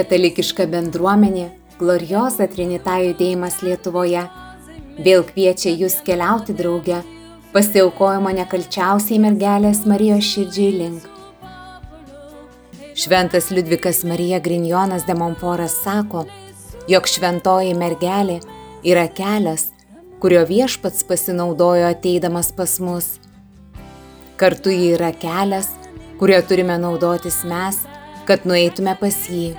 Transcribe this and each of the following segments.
Katalikiška bendruomenė Gloriosa Trinita judėjimas Lietuvoje vėl kviečia jūs keliauti drauge pasiaukojimo nekalčiausiai mergelės Marijos širdžiai link. Šventas Liudvikas Marija Grinjonas de Montforas sako, jog šventoji mergelė yra kelias, kurio viešpats pasinaudojo ateidamas pas mus. Kartu ji yra kelias, kurio turime naudotis mes, kad nueitume pas jį.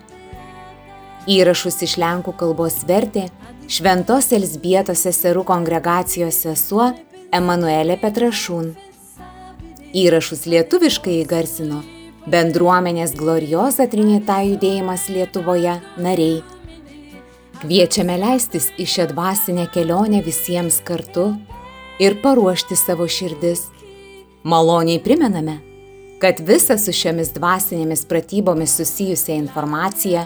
Įrašus iš lenkų kalbos vertė Šventos Elsbietos seserų kongregacijos sesuo Emanuelė Petrašūn. Įrašus lietuviškai įgarsino bendruomenės Gloriosa Trinita judėjimas Lietuvoje nariai. Kviečiame leistis į šią dvasinę kelionę visiems kartu ir paruošti savo širdis. Maloniai primename, kad visą su šiomis dvasinėmis pratybomis susijusią informaciją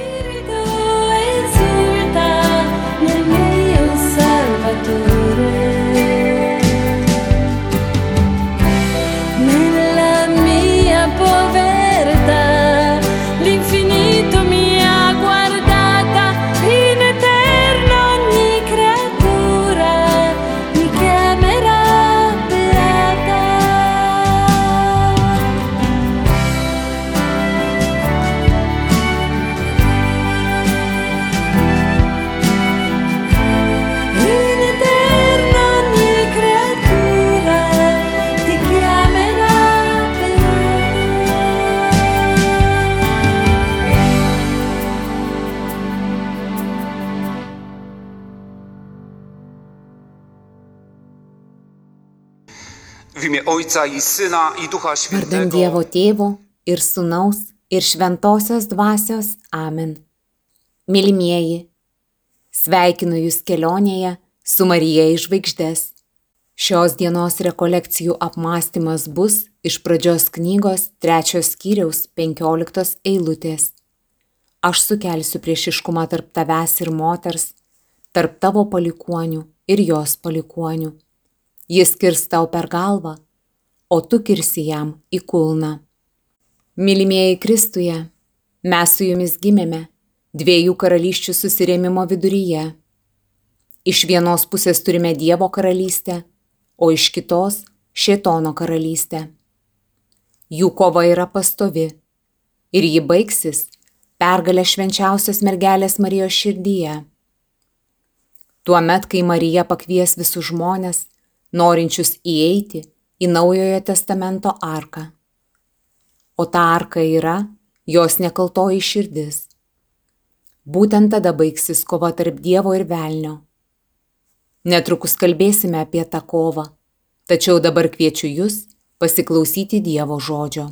Vardant. Dievo Tėvo ir Sūnaus ir Šventosios Dvasios Amen. Mylimieji, sveikinu Jūs kelionėje su Marija iš žvaigždės. Šios dienos rekolekcijų apmąstymas bus iš pradžios knygos trečios skyriaus penkioliktos eilutės. Aš sukelsiu priešiškumą tarp tavęs ir moters, tarp tavo palikuonių ir jos palikuonių. Jis kirs tau per galvą, o tu kirsi jam į kulną. Mylimieji Kristuje, mes su jumis gimėme dviejų karalysčių susirėmimo viduryje. Iš vienos pusės turime Dievo karalystę, o iš kitos - Šėtono karalystę. Jų kova yra pastovi ir ji baigsis pergalę švenčiausios mergelės Marijos širdyje. Tuomet, kai Marija pakvies visus žmonės, norinčius įeiti į Naujojo testamento arką. O ta arka yra jos nekaltoji širdis. Būtent tada baigsis kova tarp Dievo ir Velnio. Netrukus kalbėsime apie tą kovą, tačiau dabar kviečiu Jūs pasiklausyti Dievo žodžio.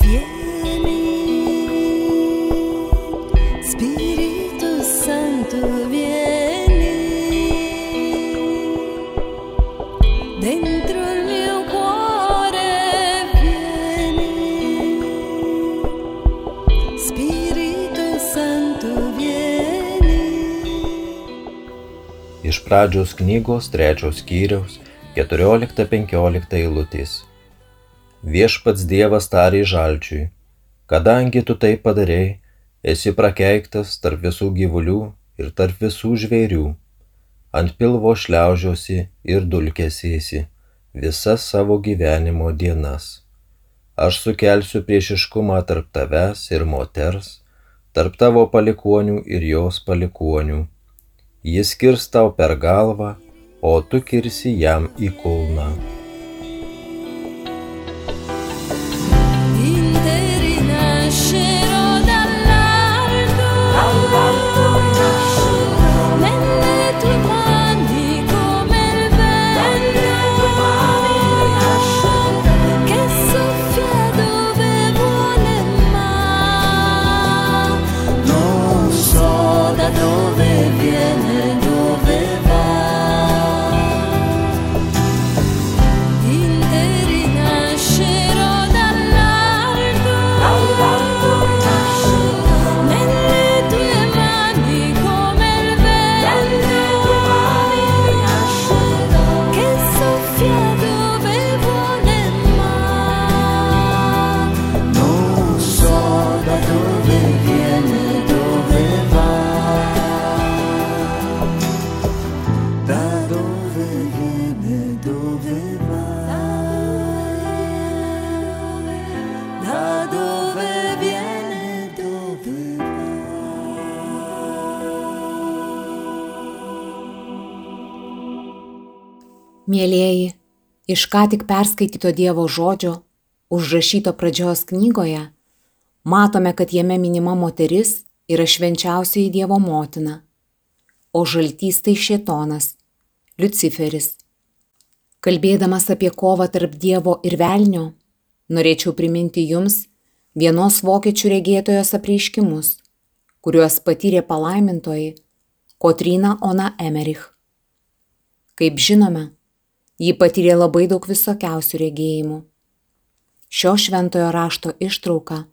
Vieni, pradžios knygos trečios skyriaus 14-15 eilutės. Viešpats Dievas tarė žalčiui, kadangi tu tai padarei, esi prakeiktas tarp visų gyvulių ir tarp visų žvėrių. Ant pilvo šliaužiosi ir dulkėsėsi visas savo gyvenimo dienas. Aš sukelsiu priešiškumą tarp tavęs ir moters, tarp tavo palikonių ir jos palikonių. Jis kirs tau per galvą, o tu kirsi jam į kulną. Iš ką tik perskaityto Dievo žodžio, užrašyto pradžios knygoje, matome, kad jame minima moteris yra švenčiausioji Dievo motina, o žaltys tai šėtonas, Luciferis. Kalbėdamas apie kovą tarp Dievo ir Velnio, norėčiau priminti jums vienos vokiečių regėtojos apreiškimus, kuriuos patyrė palaimintoji Kotryna Ona Emerich. Kaip žinome, ji patyrė labai daug visokiausių regėjimų. Šio šventojo rašto ištrauką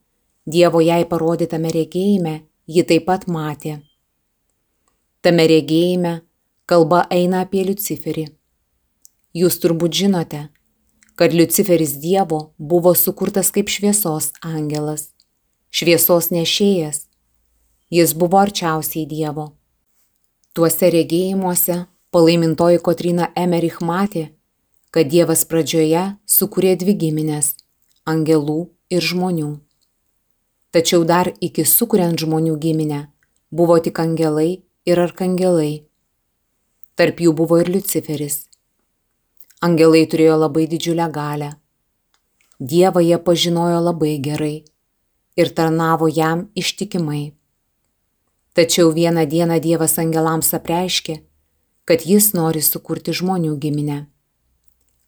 Dievo jai parodytame regėjime ji taip pat matė. Tame regėjime kalba eina apie Luciferį. Jūs turbūt žinote, kad Luciferis Dievo buvo sukurtas kaip šviesos angelas, šviesos nešėjas. Jis buvo arčiausiai Dievo. Tuose regėjimuose palaimintoji Kotrina Emerich matė, kad Dievas pradžioje sukūrė dvi giminės - angelų ir žmonių. Tačiau dar iki sukuriant žmonių giminę buvo tik angelai ir arkangelai. Tarp jų buvo ir Luciferis. Angelai turėjo labai didžiulę galę. Dievą jie pažinojo labai gerai ir tarnavo jam ištikimai. Tačiau vieną dieną Dievas angelams apreiškė, kad jis nori sukurti žmonių giminę.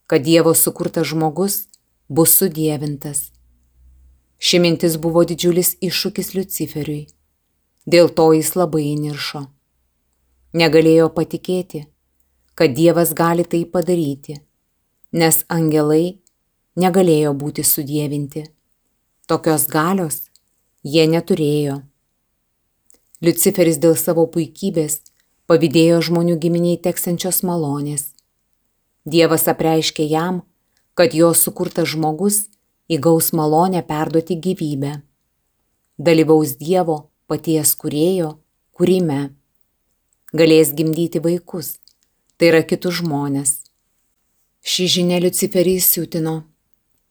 Kad Dievo sukurtas žmogus bus sudėvintas. Ši mintis buvo didžiulis iššūkis Luciferiui. Dėl to jis labai įniršo. Negalėjo patikėti, kad Dievas gali tai padaryti, nes angelai negalėjo būti sudėvinti. Tokios galios jie neturėjo. Luciferis dėl savo puikybės pavydėjo žmonių giminiai teksančios malonės. Dievas apreiškė jam, kad jo sukurtas žmogus įgaus malonę perduoti gyvybę. Dalyvaus Dievo paties kurėjo kūrime. Galės gimdyti vaikus, tai yra kitus žmonės. Ši žinia Luciferį įsiutino.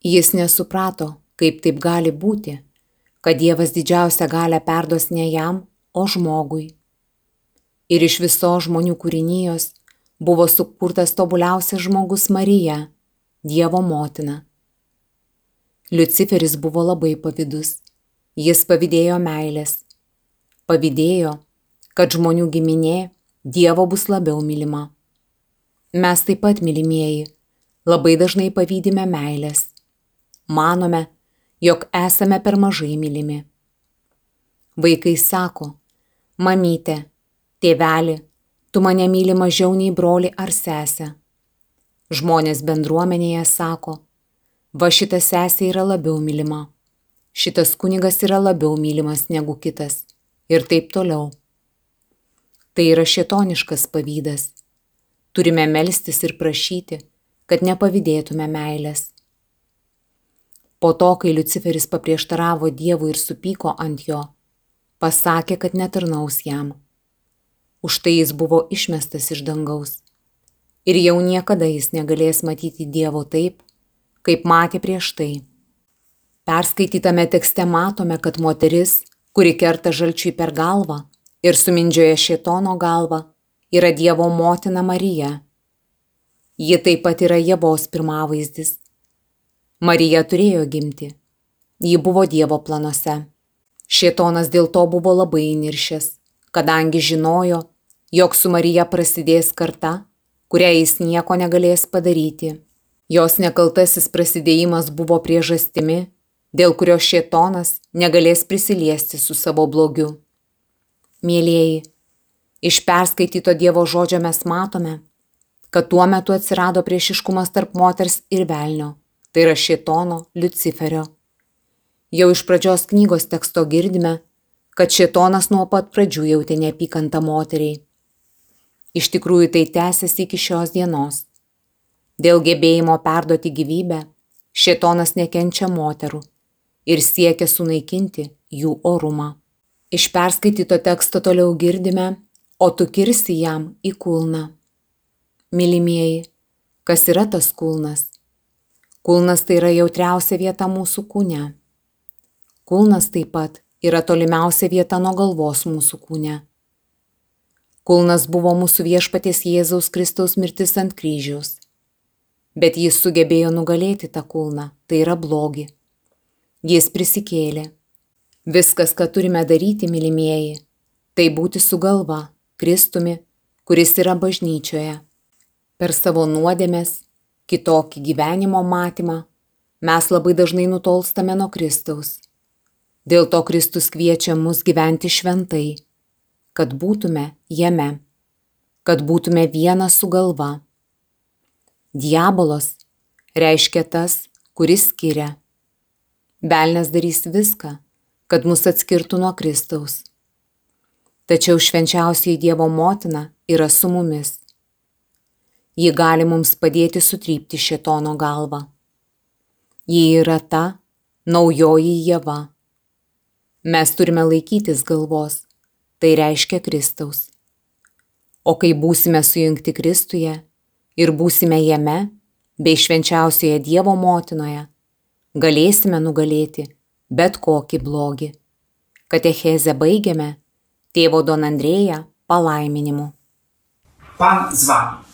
Jis nesuprato, kaip taip gali būti, kad Dievas didžiausią galę perduos ne jam, o žmogui. Ir iš viso žmonių kūrinijos buvo sukurtas tobuliausias žmogus Marija, Dievo motina. Luciferis buvo labai pavydus. Jis pavydėjo meilės. Pavydėjo, kad žmonių giminė Dievo bus labiau mylima. Mes taip pat, mylimieji, labai dažnai pavydime meilės. Manome, jog esame per mažai mylimi. Vaikai sako, mamytė, tėveli, tu mane myli mažiau nei broli ar sesę. Žmonės bendruomenėje sako, va šita sesė yra labiau mylima, šitas kunigas yra labiau mylimas negu kitas ir taip toliau. Tai yra šetoniškas pavydas. Turime melstis ir prašyti, kad nepavydėtume meilės. Po to, kai Luciferis paprieštaravo Dievui ir supyko ant jo, pasakė, kad netarnaus jam. Už tai jis buvo išmestas iš dangaus. Ir jau niekada jis negalės matyti Dievo taip, kaip matė prieš tai. Perskaitytame tekste matome, kad moteris, kuri kerta žalčiui per galvą ir sumindžioja šitono galvą, yra Dievo motina Marija. Ji taip pat yra Jėvos pirmavaizdis. Marija turėjo gimti. Ji buvo Dievo planuose. Šitonas dėl to buvo labai įniršęs, kadangi žinojo, jog su Marija prasidės karta, kurią jis nieko negalės padaryti. Jos nekaltasis prasidėjimas buvo priežastimi, dėl kurio šėtonas negalės prisiliesti su savo blogiu. Mėlyjeji, iš perskaityto Dievo žodžio mes matome, kad tuo metu atsirado priešiškumas tarp moters ir velnio, tai yra šėtono Luciferio. Jau iš pradžios knygos teksto girdime, kad šėtonas nuo pat pradžių jautė neapykantą moteriai. Iš tikrųjų tai tęsiasi iki šios dienos. Dėl gebėjimo perduoti gyvybę, šėtonas nekenčia moterų ir siekia sunaikinti jų orumą. Iš perskaityto teksto toliau girdime, o tu kirsi jam į kulną. Mylimieji, kas yra tas kulnas? Kulnas tai yra jautriausia vieta mūsų kūne. Kulnas taip pat yra tolimiausia vieta nuo galvos mūsų kūne. Kulnas buvo mūsų viešpaties Jėzaus Kristaus mirtis ant kryžiaus. Bet jis sugebėjo nugalėti tą kulną, tai yra blogį. Jis prisikėlė. Viskas, ką turime daryti, mylimieji, tai būti su galva, Kristumi, kuris yra bažnyčioje. Per savo nuodėmės, kitokį gyvenimo matymą, mes labai dažnai nutolstame nuo Kristaus. Dėl to Kristus kviečia mus gyventi šventai, kad būtume jame, kad būtume vienas su galva. Diabolas reiškia tas, kuris skiria. Belnes darys viską, kad mus atskirtų nuo Kristaus. Tačiau švenčiausiai Dievo motina yra su mumis. Ji gali mums padėti sutrypti šitono galvą. Ji yra ta naujoji jėva. Mes turime laikytis galvos, tai reiškia Kristaus. O kai būsime sujungti Kristuje ir būsime jame, bei švenčiausioje Dievo motinoje, galėsime nugalėti bet kokį blogį. Katechezę baigiame tėvo Don Andrėja palaiminimu. Pan z wami.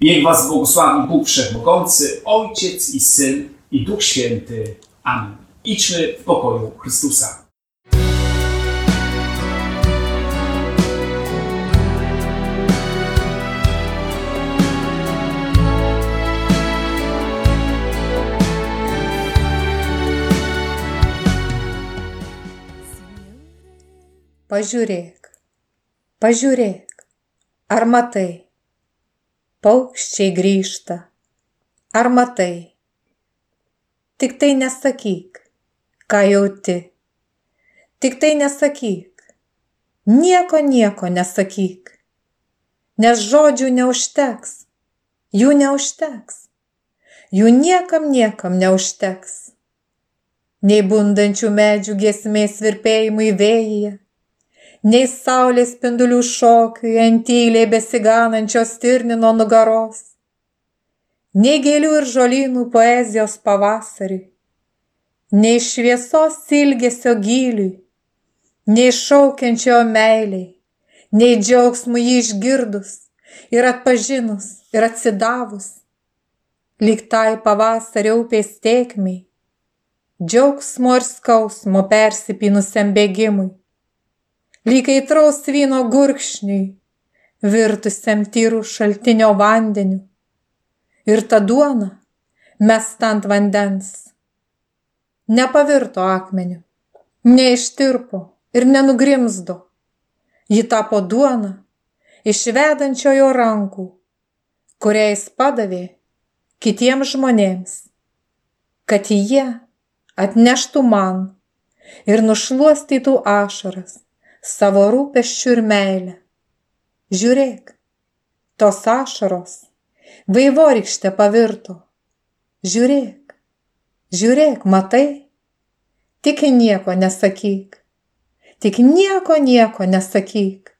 Niech was błogosławi Bóg Wszechmogący, Ojciec i Syn i Duch Święty. Amen. Idźmy w pokoju Chrystusa. Pažiūrėk, pažiūrėk, ar matai, paukščiai grįžta, ar matai. Tik tai nesakyk, ką jauti, tik tai nesakyk, nieko nieko nesakyk, nes žodžių neužteks, jų neužteks, jų niekam niekam neužteks. Nei bundančių medžių giesmės virpėjimui vėjyje, nei saulės spindulių šokiui ant tyliai besiganančios stirnino nugaros, nei gėlių ir žolynų poezijos pavasariui, nei šviesos ilgesio gyliui, nei šaukiančio meiliai, nei džiaugsmų jį išgirdus ir atpažinus ir atsidavus, lyg tai pavasario upės tėkmiai, džiaugsmo ir skausmo persipynusiam bėgimui lyg aitraus vyno gurkšniui, virtusiam tyrų šaltinio vandeniu. Ir ta duona, mest ant vandens, nepavirto akmeniu, neištirpo ir nenugrimzdo. Ji tapo duona iš vedančiojo rankų, kuriais padavė kitiems žmonėms, kad jie atneštų man ir nušluostytų ašaras savo rūpeščių ir meilę. Žiūrėk, tos ašaros vaivorykšte pavirto. Žiūrėk, žiūrėk, matai, tik nieko nesakyk, tik nieko nieko nesakyk.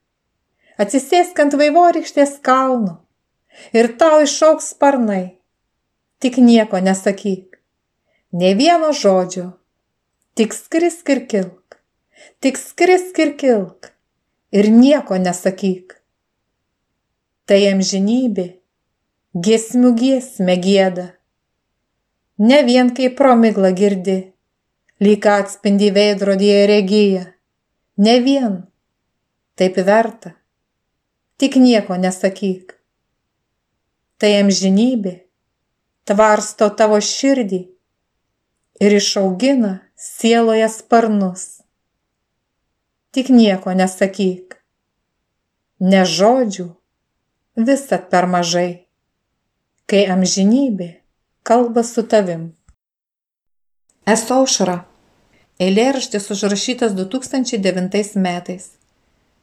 Atsisėsk ant vaivorykštės kalno ir tau išauks sparnai, tik nieko nesakyk, ne vieno žodžio, tik skrisk ir kilk. Tik skrisk ir kilk. Ir nieko nesakyk. Tai amžinybė, giesmių giesmę gėda. Ne vien kaip promigla girdi, lyg atspindi veidrodėje regiją, ne vien, taip verta, tik nieko nesakyk. Tai amžinybė, tvarsto tavo širdį ir išaugina sieloje sparnus. Tik nieko nesakyk. Ne žodžių, visat per mažai, kai amžinybė kalba su tavim. Esu aušra. Eilėraštis užrašytas 2009 metais.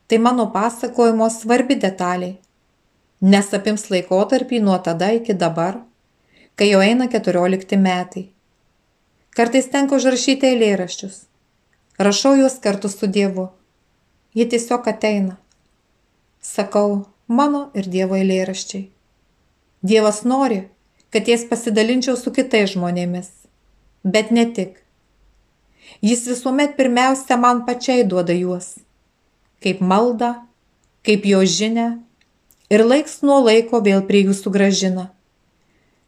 Tai mano pasakojimo svarbi detalė, nes apims laikotarpį nuo tada iki dabar, kai jau eina 14 metai. Kartais tenka užrašyti eilėraščius. Rašau juos kartu su Dievu Ji tiesiog ateina. Sakau, mano ir Dievo eilėraščiai. Dievas nori, kad jas pasidalinčiau su kitais žmonėmis, bet ne tik. Jis visuomet pirmiausia man pačiai duoda juos. Kaip maldą, kaip jo žinę ir laiks nuo laiko vėl prie jų sugražina.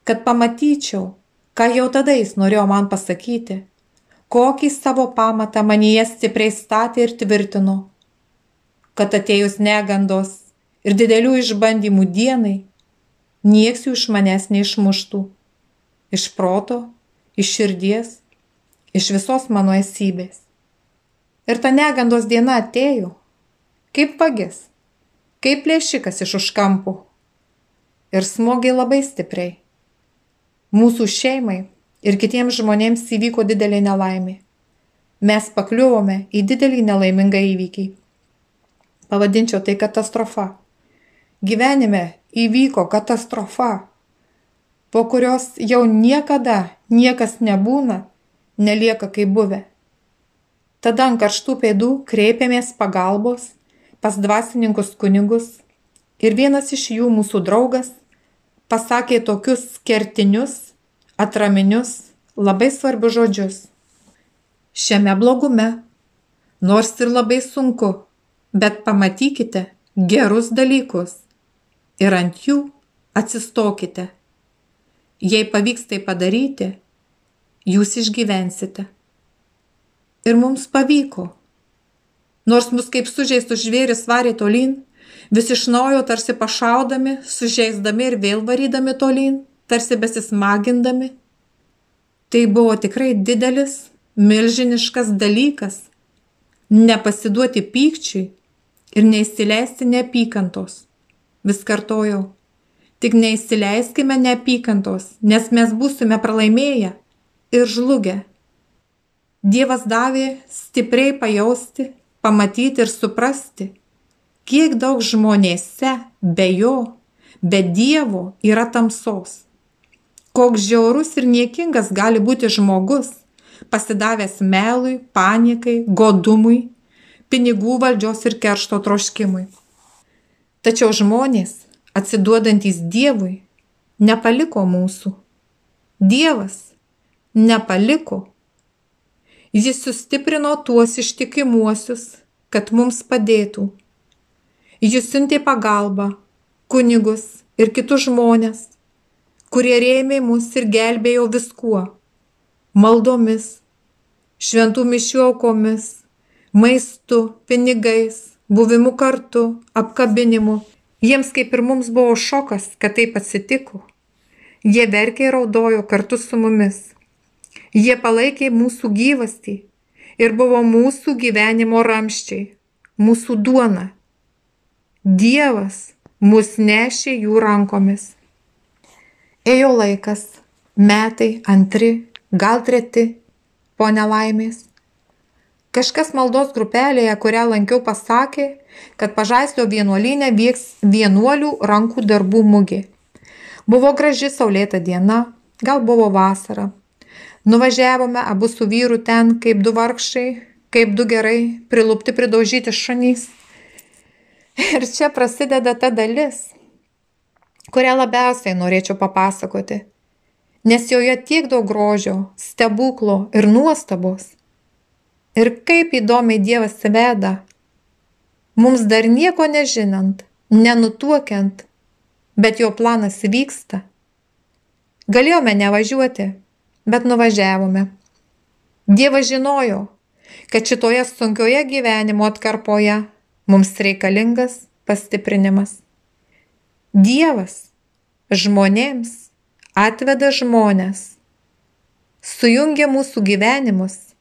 Kad pamatyčiau, ką jau tada jis norėjo man pasakyti, kokį savo pamatą manyje stipriai statė ir tvirtino, kad atėjus negandos ir didelių išbandymų dienai, nieks jų iš manęs neišmuštų. Iš proto, iš širdies, iš visos mano esybės. Ir ta negandos diena atėjo, kaip vagis, kaip plėšikas iš už kampų. Ir smogė labai stipriai. Mūsų šeimai ir kitiems žmonėms įvyko didelė nelaimė. Mes pakliuvome į didelį nelaimingą įvykį. Pavadinčiau tai katastrofa. Gyvenime įvyko katastrofa, po kurios jau niekada niekas nebūna, nelieka kaip buvę. Tada ant karštų pėdų kreipėmės pagalbos pas dvasininkus kunigus ir vienas iš jų mūsų draugas pasakė tokius kertinius, atraminius, labai svarbius žodžius. Šiame blogume, nors ir labai sunku, bet pamatykite gerus dalykus ir ant jų atsistokite. Jei pavyks tai padaryti, jūs išgyvensite. Ir mums pavyko. Nors mus kaip sužeistų žvėris varė tolyn, vis iš naujo tarsi pašaudami, sužeisdami ir vėl varydami tolyn, tarsi besismagindami. Tai buvo tikrai didelis, milžiniškas dalykas - nepasiduoti pykčiui ir neįsileisti neapykantos. Vis kartojau. Tik neįsileiskime neapykantos, nes mes būsime pralaimėję ir žlugę. Dievas davė stipriai pajausti, pamatyti ir suprasti, kiek daug žmonėse be jo, be Dievo yra tamsos. Koks žiaurus ir niekingas gali būti žmogus, pasidavęs melui, panikai, godumui, pinigų valdžios ir keršto troškimui. Tačiau žmonės, atsiduodantys Dievui, nepaliko mūsų. Dievas nepaliko. Jis sustiprino tuos ištikimuosius, kad mums padėtų. Jis siuntė pagalbą, kunigus ir kitus žmonės, kurie rėmė mus ir gelbėjo viskuo - maldomis, šventų mišių aukomis, maistu, pinigais, buvimu kartu, apkabinimu. Jiems kaip ir mums buvo šokas, kad taip atsitiko. Jie verkė ir raudojo kartu su mumis. Jie palaikė mūsų gyvastį ir buvo mūsų gyvenimo ramščiai, mūsų duona. Dievas mus nešė jų rankomis. Ėjo laikas, metai antri, gal treti, po nelaimės. Kažkas maldos grupelėje, kurią lankiau, pasakė, kad pažaislio vienuolinė vyks vienuolių rankų darbų mugė. Buvo graži saulėta diena, gal buvo vasara. Nuvažiavome abu su vyru ten kaip du vargšai, kaip du gerai, prilupti pridaužyti šanys. Ir čia prasideda ta dalis, kurią labiausiai norėčiau papasakoti, nes joje tiek daug grožio, stebuklo ir nuostabos Ir kaip įdomiai Dievas veda, mums dar nieko nežinant, nenutuokiant, bet jo planas vyksta. Galėjome nevažiuoti, bet nuvažiavome. Dievas žinojo, kad šitoje sunkioje gyvenimo atkarpoje mums reikalingas pastiprinimas. Dievas žmonėms atveda žmonės, sujungia mūsų gyvenimus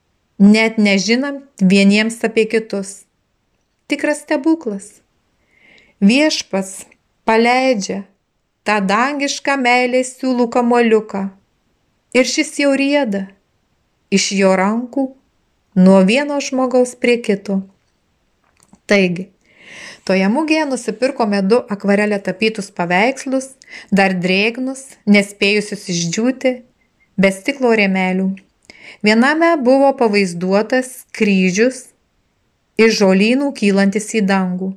net nežinant vieniems apie kitus. Tikras stebuklas. Viešpas paleidžia tą dangišką meilės siūlų kamoliuką ir šis jau rieda iš jo rankų nuo vieno žmogaus prie kito. Taigi, toje mugėje nusipirkome du akvarelė tapytus paveikslus, dar drėgnus, nespėjusius išdžiūti, be stiklo rėmelių. Viename buvo pavaizduotas kryžius iš žolynų kylantis į dangų.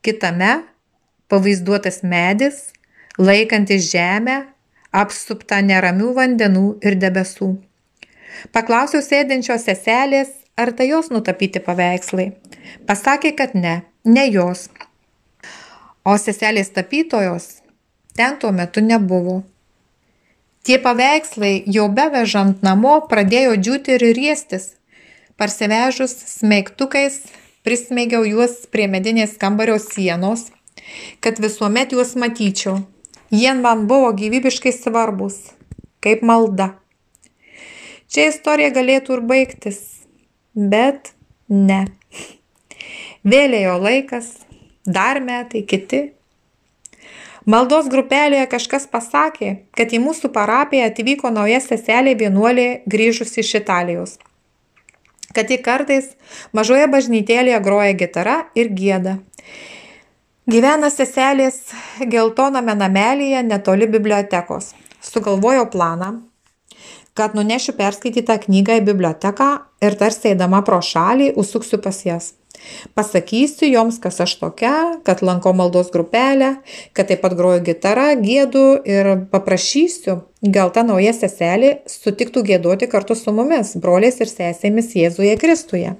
Kitame pavaizduotas medis, laikantis žemę, apsuptą neramių vandenų ir debesų. Paklausiau sėdinčios seselės, ar tai jos nutapyti paveikslai. Pasakė, kad ne, ne jos. O seselės tapytojos ten tuo metu nebuvo. Tie paveikslai jau bevežant namo pradėjo džiūti ir riestis. Parsivežus smeigtukais prismeigiau juos prie medinės kambario sienos, kad visuomet juos matyčiau. Jie man buvo gyvybiškai svarbus, kaip malda. Čia istorija galėtų ir baigtis, bet ne. Vėlėjo laikas, dar metai, kiti. Maldos grupelėje kažkas pasakė, kad į mūsų parapiją atvyko nauja seselė vienuolė grįžusi iš Italijos. Kad į kartais mažoje bažnytėlėje groja gitara ir gėda. Gyvena seselės geltoname namelėje netoli bibliotekos. Sugalvojo planą, kad nunešiu perskaitytą knygą į biblioteką ir tarsi eidama pro šalį užsuksiu pas jas. Pasakysiu joms, kas aš tokia, kad lankau maldos grupelę, kad taip pat groju gitarą, gėdu ir paprašysiu, gal ta nauja seselė sutiktų gėduoti kartu su mumis, broliais ir sesėmis Jėzuje Kristuje.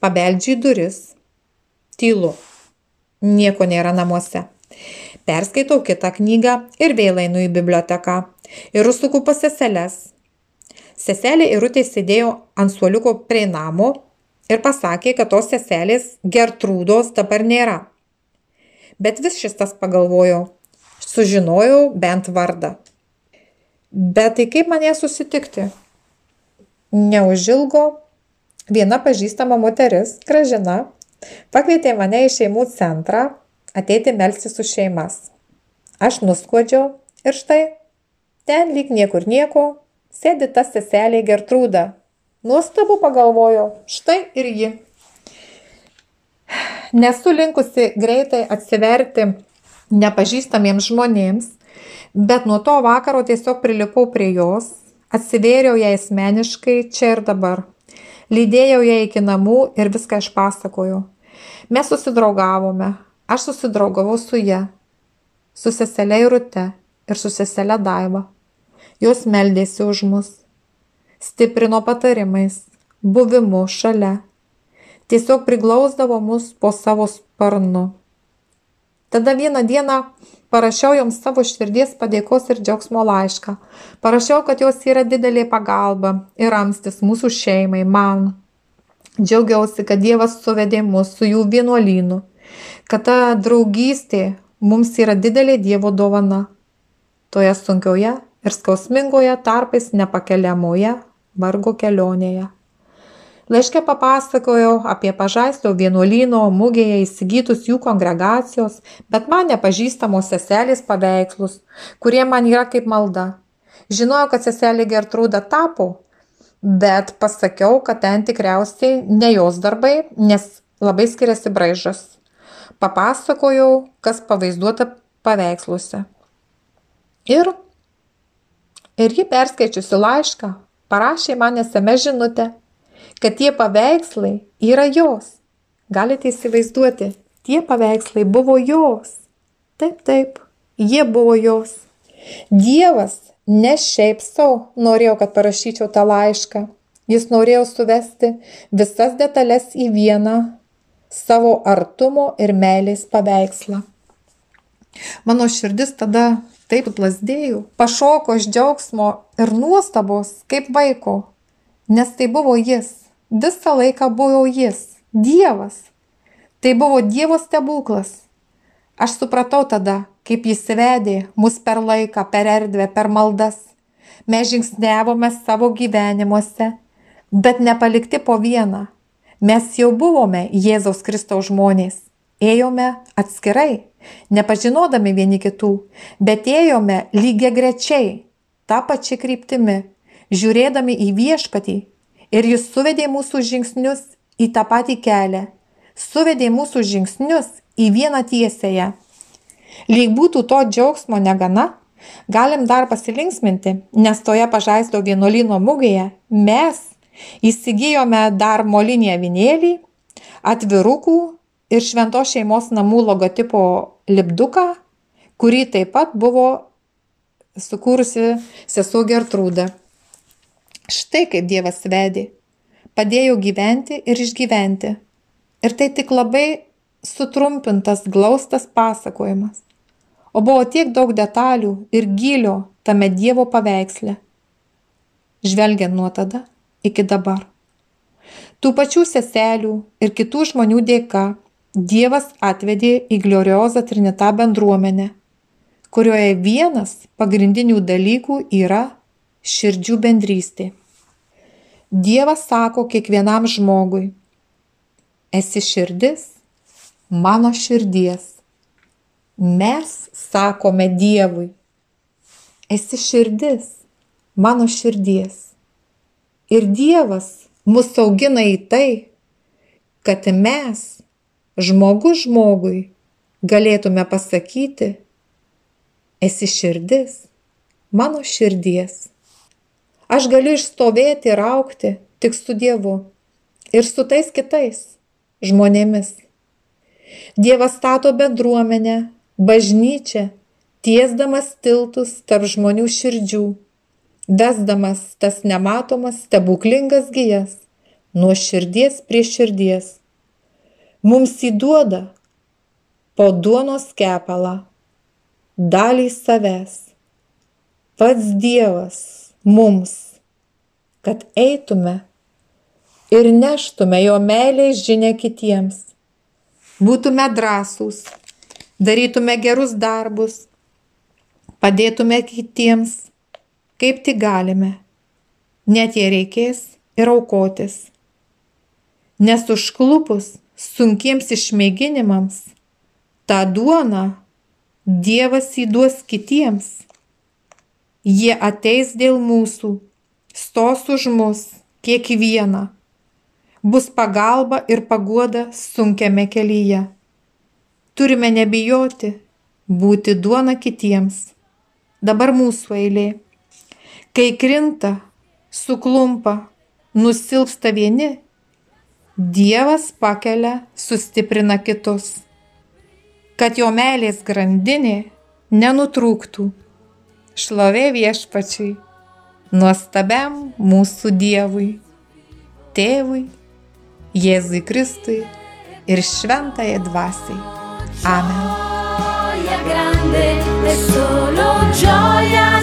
Pabeldžiai duris. Tylu. Nieko nėra namuose. Perskaitau kitą knygą ir vėl einu į biblioteką. Ir užsuku pas seseles. Seselė Irutė sėdėjo ant suoliuko prie namo ir pasakė, kad tos seselės Gertrūdos dabar nėra. Bet vis šis tas pagalvojo, sužinojau bent vardą. Bet tai kaip man ją susitikti? Neužilgo viena pažįstama moteris, Gražina, pakvietė mane į šeimų centrą ateiti melsti su šeimas. Aš nuskuodžiau ir štai, ten lyg niekur nieko, sėdi ta seselė Gertrūda, Nuostabu pagalvojau, štai ir ji. Nesu linkusi greitai atsiverti nepažįstamiems žmonėms, bet nuo to vakaro tiesiog prilipau prie jos, atsivėriau ją asmeniškai čia ir dabar. Lydėjau ją iki namų ir viską išpasakojau. Mes susidraugavome, aš susidraugavau su ją, su seselė Rute ir su seselė Daiva. Jos meldėsi už mus stiprino patarimais, buvimu šalia. Tiesiog priglausdavo mus po savo sparnu. Tada vieną dieną parašiau joms savo širdies padėkos ir džiaugsmo laišką. Parašiau, kad jos yra didelė pagalba ir ramstis mūsų šeimai, man. Džiaugiausi, kad Dievas suvedė mus su jų vienuolynu, kad ta draugystė mums yra didelė Dievo dovana. Toje sunkioje ir skausmingoje tarpais nepakeliamoje vargo kelionėje. Laiške papasakojau apie pažaislio vienuolyno mugėje įsigytus jų kongregacijos, bet man nepažįstamos seselės paveikslus, kurie man yra kaip malda. Žinojau, kad seselė Gertrūda tapo, bet pasakiau, kad ten tikriausiai ne jos darbai, nes labai skiriasi braižas. Papasakojau, kas pavaizduota paveiksluose. Ir, ir ji perskaičiusi laišką, parašė man SMS žinutę, kad tie paveikslai yra jos. Galite įsivaizduoti, tie paveikslai buvo jos. Taip, taip, jie buvo jos. Dievas ne šiaip savo norėjo, kad parašyčiau tą laišką. Jis norėjo suvesti visas detalės į vieną savo artumo ir meilės paveikslą. Mano širdis tada taip plazdėjau, pašoko iš džiaugsmo ir nuostabos kaip vaiko, nes tai buvo jis, visą laiką buvo jis, Dievas. Tai buvo Dievo stebuklas. Aš supratau tada, kaip jis vedė mus per laiką, per erdvę, per maldas. Mes žingsnevome savo gyvenimuose, bet nepalikti po vieną. Mes jau buvome Jėzaus Kristaus žmonės. Ėjome atskirai, nepažinodami vieni kitų, bet ėjome lygiai grečiai, tą pačią kryptimį, žiūrėdami į viešpatį ir jis suvedė mūsų žingsnius į tą patį kelią, suvedė mūsų žingsnius į vieną tiesėje. Lyg būtų to džiaugsmo negana, galim dar pasilinksminti, nes toje pažaislo vienuolino mugėje mes įsigijome dar molinį avinėlį, atvirukų ir šventos šeimos namų logotipo lipduką, kurį taip pat buvo sukūrusi sesuo Gertrūda. Štai kaip Dievas vedė. Padėjo gyventi ir išgyventi. Ir tai tik labai sutrumpintas, glaustas pasakojimas. O buvo tiek daug detalių ir gilio tame Dievo paveiksle. Žvelgiant nuo tada iki dabar. Tų pačių seselių ir kitų žmonių dėka Dievas atvedė į gloriozą Trinitą bendruomenę, kurioje vienas pagrindinių dalykų yra širdžių bendrystė. Dievas sako kiekvienam žmogui, esi širdis mano širdies. Mes sakome Dievui, esi širdis mano širdies. Ir Dievas mus augina į tai, kad mes, žmogus žmogui, galėtume pasakyti, esi širdis mano širdies. Aš galiu išstovėti ir aukti tik su Dievu ir su tais kitais žmonėmis. Dievas stato bendruomenę, bažnyčią, tiesdamas tiltus tarp žmonių širdžių vesdamas tas nematomas stebuklingas gijas nuo širdies prie širdies. Mums įduoda po duonos kepalą dalį savęs. Pats Dievas mums, kad eitume ir neštume jo meilės žinę kitiems. Būtume drąsūs, darytume gerus darbus, padėtume kitiems kaip tik galime, net jei reikės ir aukotis. Nes užklupus sunkiems išmėginimams, tą duoną Dievas įduos kitiems. Jie ateis dėl mūsų, stos už mus, kiekvieną. Bus pagalba ir paguoda sunkiame kelyje. Turime nebijoti būti duona kitiems. Dabar mūsų eilė. Kai krinta, suklumpa, nusilpsta vieni, Dievas pakelia, sustiprina kitus, kad jo meilės grandinė nenutrūktų. Šlovė viešpačiai, nuostabiam mūsų Dievui, Tėvui, Jėzui Kristui ir šventai dvasiai. Amen. Gioia grande è solo gioia